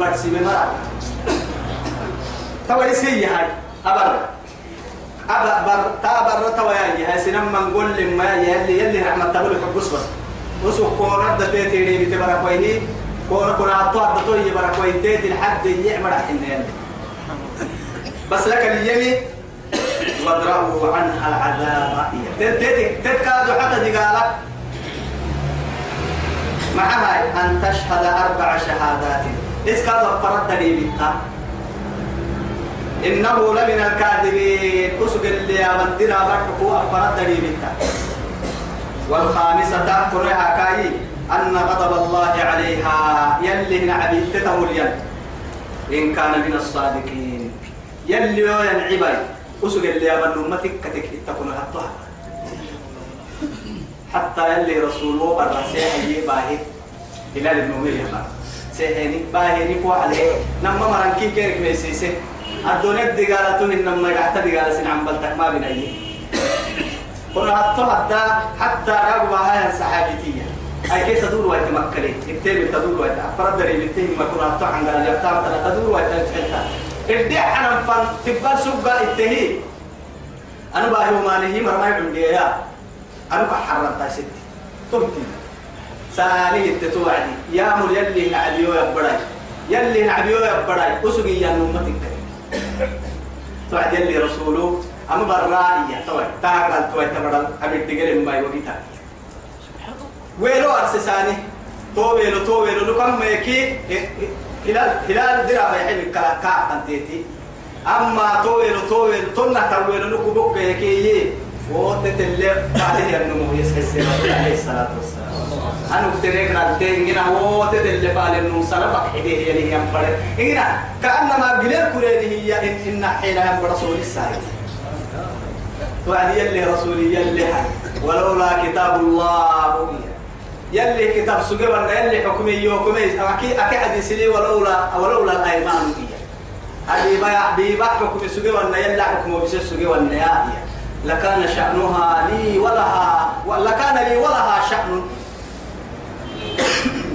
مرسي بمرأة توا يسي هاي أبر أبر بر تابر توا يا هاي سنم من قول لما يلي يلي رحمة تقول حب بس بس كورة دتيتي لي بتبرا كويني كورة كورة عطوا دتوي يبرا كوين تيتي لحد يعمل حين يلي بس لك اليمي واضربوا عنها العذاب تيتي تتكادو حتى دي قالك معها أن تشهد أربع شهادات إذ كان فرد بيتا إنه لمن الكاذبين. أسق اللي أمدنا برحكو فرد بيتا والخامسة قرها كاي أن غضب الله عليها. يلي نعبي تتوليا إن كان من الصادقين. يلي ينعبي. أسق اللي أمن أمتك كتك تكون حتى. حتى يلي رسوله برسيه يباهي إلى النومية بقى سيحيني باهيني فو عليه نما مرانكي كيرك ميسيسي الدنيا دقالته إنما يحتى دقالة سن عم بلتك ما بنأيه قلنا حتى حتى حتى رغبة هاي السحابتية أي كيف تدور وقت مكلي اكتب تدور وقت أفرد دري بنتين ما كنا حتى عن قال يبتام تلا تدور وقت تحتا ادي حنا فن تبقى سوق التهي أنا باهي ومانه مرمى عندي يا أنا كحرمت ستي تبتي سالي التتوعدي يا مول يلي نعبيو يا براي يلي نعبيو يا براي أسقي يا نومتك توعد يلي رسوله. أما برائية. توعد. تاغل توعد تبرل أبي تقل ما يوقيتها ويلو أرسساني تو ويلو تو ويلو لكم ميكي. هلال هلال درا بيحب كلا كا أنتيتي أما تو ويلو تو ويلو تنا تو ويلو لكم بوك يكي وتتلف عليه النمو يسحس عليه الصلاة والسلام. أنا أفتريك نالتين إننا هو تدل فعل إنه سلفك حديه يلي ينبر إننا كأنما قليل كريده هي إن إن حين ينبر رسول السائل وعد يلي رسولي يلي حي. ولولا كتاب الله يلي كتاب سجى ولا يلي حكمي يوكمي. أكيد أكيد حديث لي ولولا ولولا الأيمان هذه بيع بيبع حكم سجى ولا يلي حكمه بس سجى ولا يا لكان شأنها لي ولها ولكان لي ولها شأن.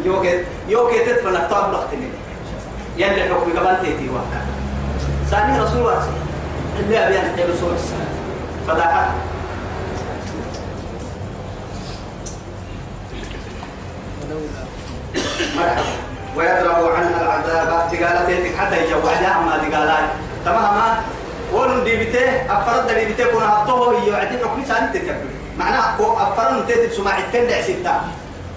يوكي يوكي تدفن أكتاب لختني يلي حكم كمان تيتي وقتا ثاني رسول الله اللي أبي أن رسول السلام فدعا مرحبا. ويدرأ عنها العذاب. دقالتين حتى يجوعها. ما دقالات تماما ولن ديبته أفرد ديبته كنا عطوه هي وعدي. حكمي ثاني تكبر. معناها أفرد تيت سماع التندع ستة.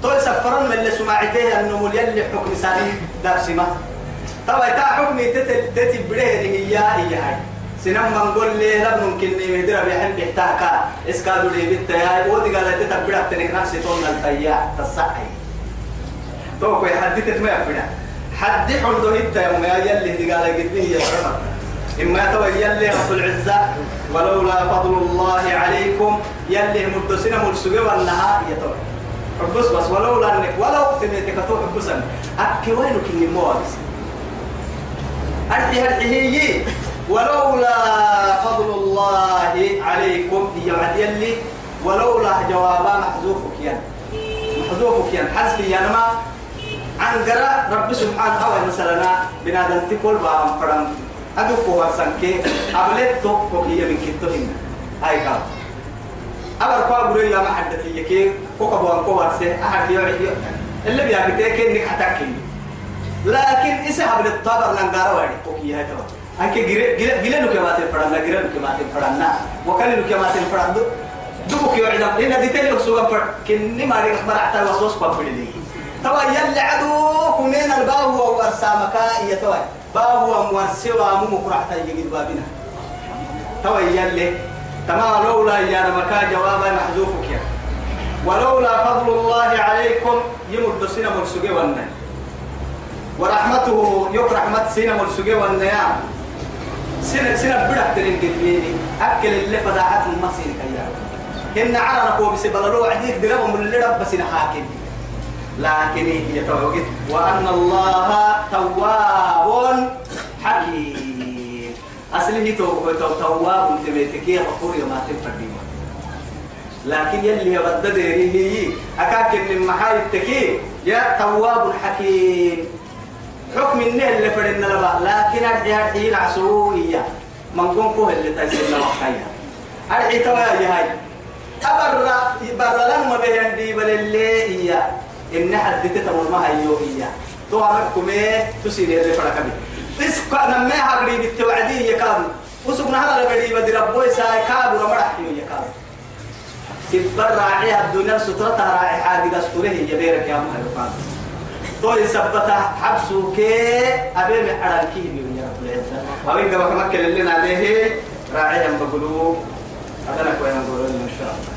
تول سفرن من اللي سماعته مليان اللي حكم ثاني دار سما طبعا تا حكمي تت تت بره هي هي هاي. سنم من قول لي لا ممكن نمدر بيحن بيحتاكا. إسكادو لي بيتا ودي قالت تتبع تنك نفسي تون الفيا تصحي تو كوي حدثت ما يفنا حد حلو هيتا يوم يلي دي قال قدني يا شباب إما تو يلي رب العزة. ولولا فضل الله عليكم. يلي مدسنا ملسوي والنهار يتوي حبس بس ولولا انك ولو تميتك تو حبسا. أكي وين كني موارس أرحي هي ولولا فضل الله عليكم هي بعد يلي. ولولا جوابا محذوفك ين محذوفك ين حذف ينما عن قراء رب سبحانه وتعالى مثلا بنادم تقول بام فرام أدوك هو سنكي. أبلت توك هي من كتوهن هاي كام أبر كوا بري يا محدتي يكي كوكا بوان كوا سه أحد يوعي اللي بيعبتك إنك حتاكي لكن إسا حبل الطابر لنقارا وعدي كوكي هاي تبا. أنك جري جري جري نو كمات الفرنا جري نو كمات الفرنا وكان نو كمات الفرنا دو دوبك يوعي إن دي تاني وسوق فر كني ما ريح مرة حتى وسوس قبل لي. توا يلا عدو كمين الباو ورسامك يا توا باو موسوا مو مكرحتا يجي بابنا توا يلا تمام لولا يا مكا جوابا محذوفك يا ولولا فضل الله عليكم يمد سنة مرسوجي والنيا ورحمته يك رحمة سنة مرسوجي والنيا سنة سنة بدأ كتبيني أكل اللي فداعات المصير كيا إن عرنا كو بس بلالو عديك درهم اللي رب سنة حاكم. لكن هي توقيت. وأن الله تواب حكيم. أصله تو تو تواب تبيتكي غفور يوم تفردين لكن يلي يبدد هي أكاك من محاي التكي يا تواب حكيم. حكم النه اللي فرنا لبا. لكن أرجع حين عسوية من قنقه اللي تسلنا وحكايا أرجع توايا هاي. أبرا برا لما بيندي بل اللي هي إن حد تتمر ما هي هي تو عمكم إيه؟ تسير اللي فرق بس كنا ما هقري بالتوعدي يكاد وسبنا هذا بدي بدي ربوي ساي كاد ورمرح يكاد تبر راعي الدنيا سترتها راعي حاجة دستوره يبيرك يا مهرفان تو يثبتها حبسه كي أبي محرم كي من يا رب العزة. أبي كما كما كلنا عليه. راعي أم بقولوا هذا نكوي نقول إن شاء الله.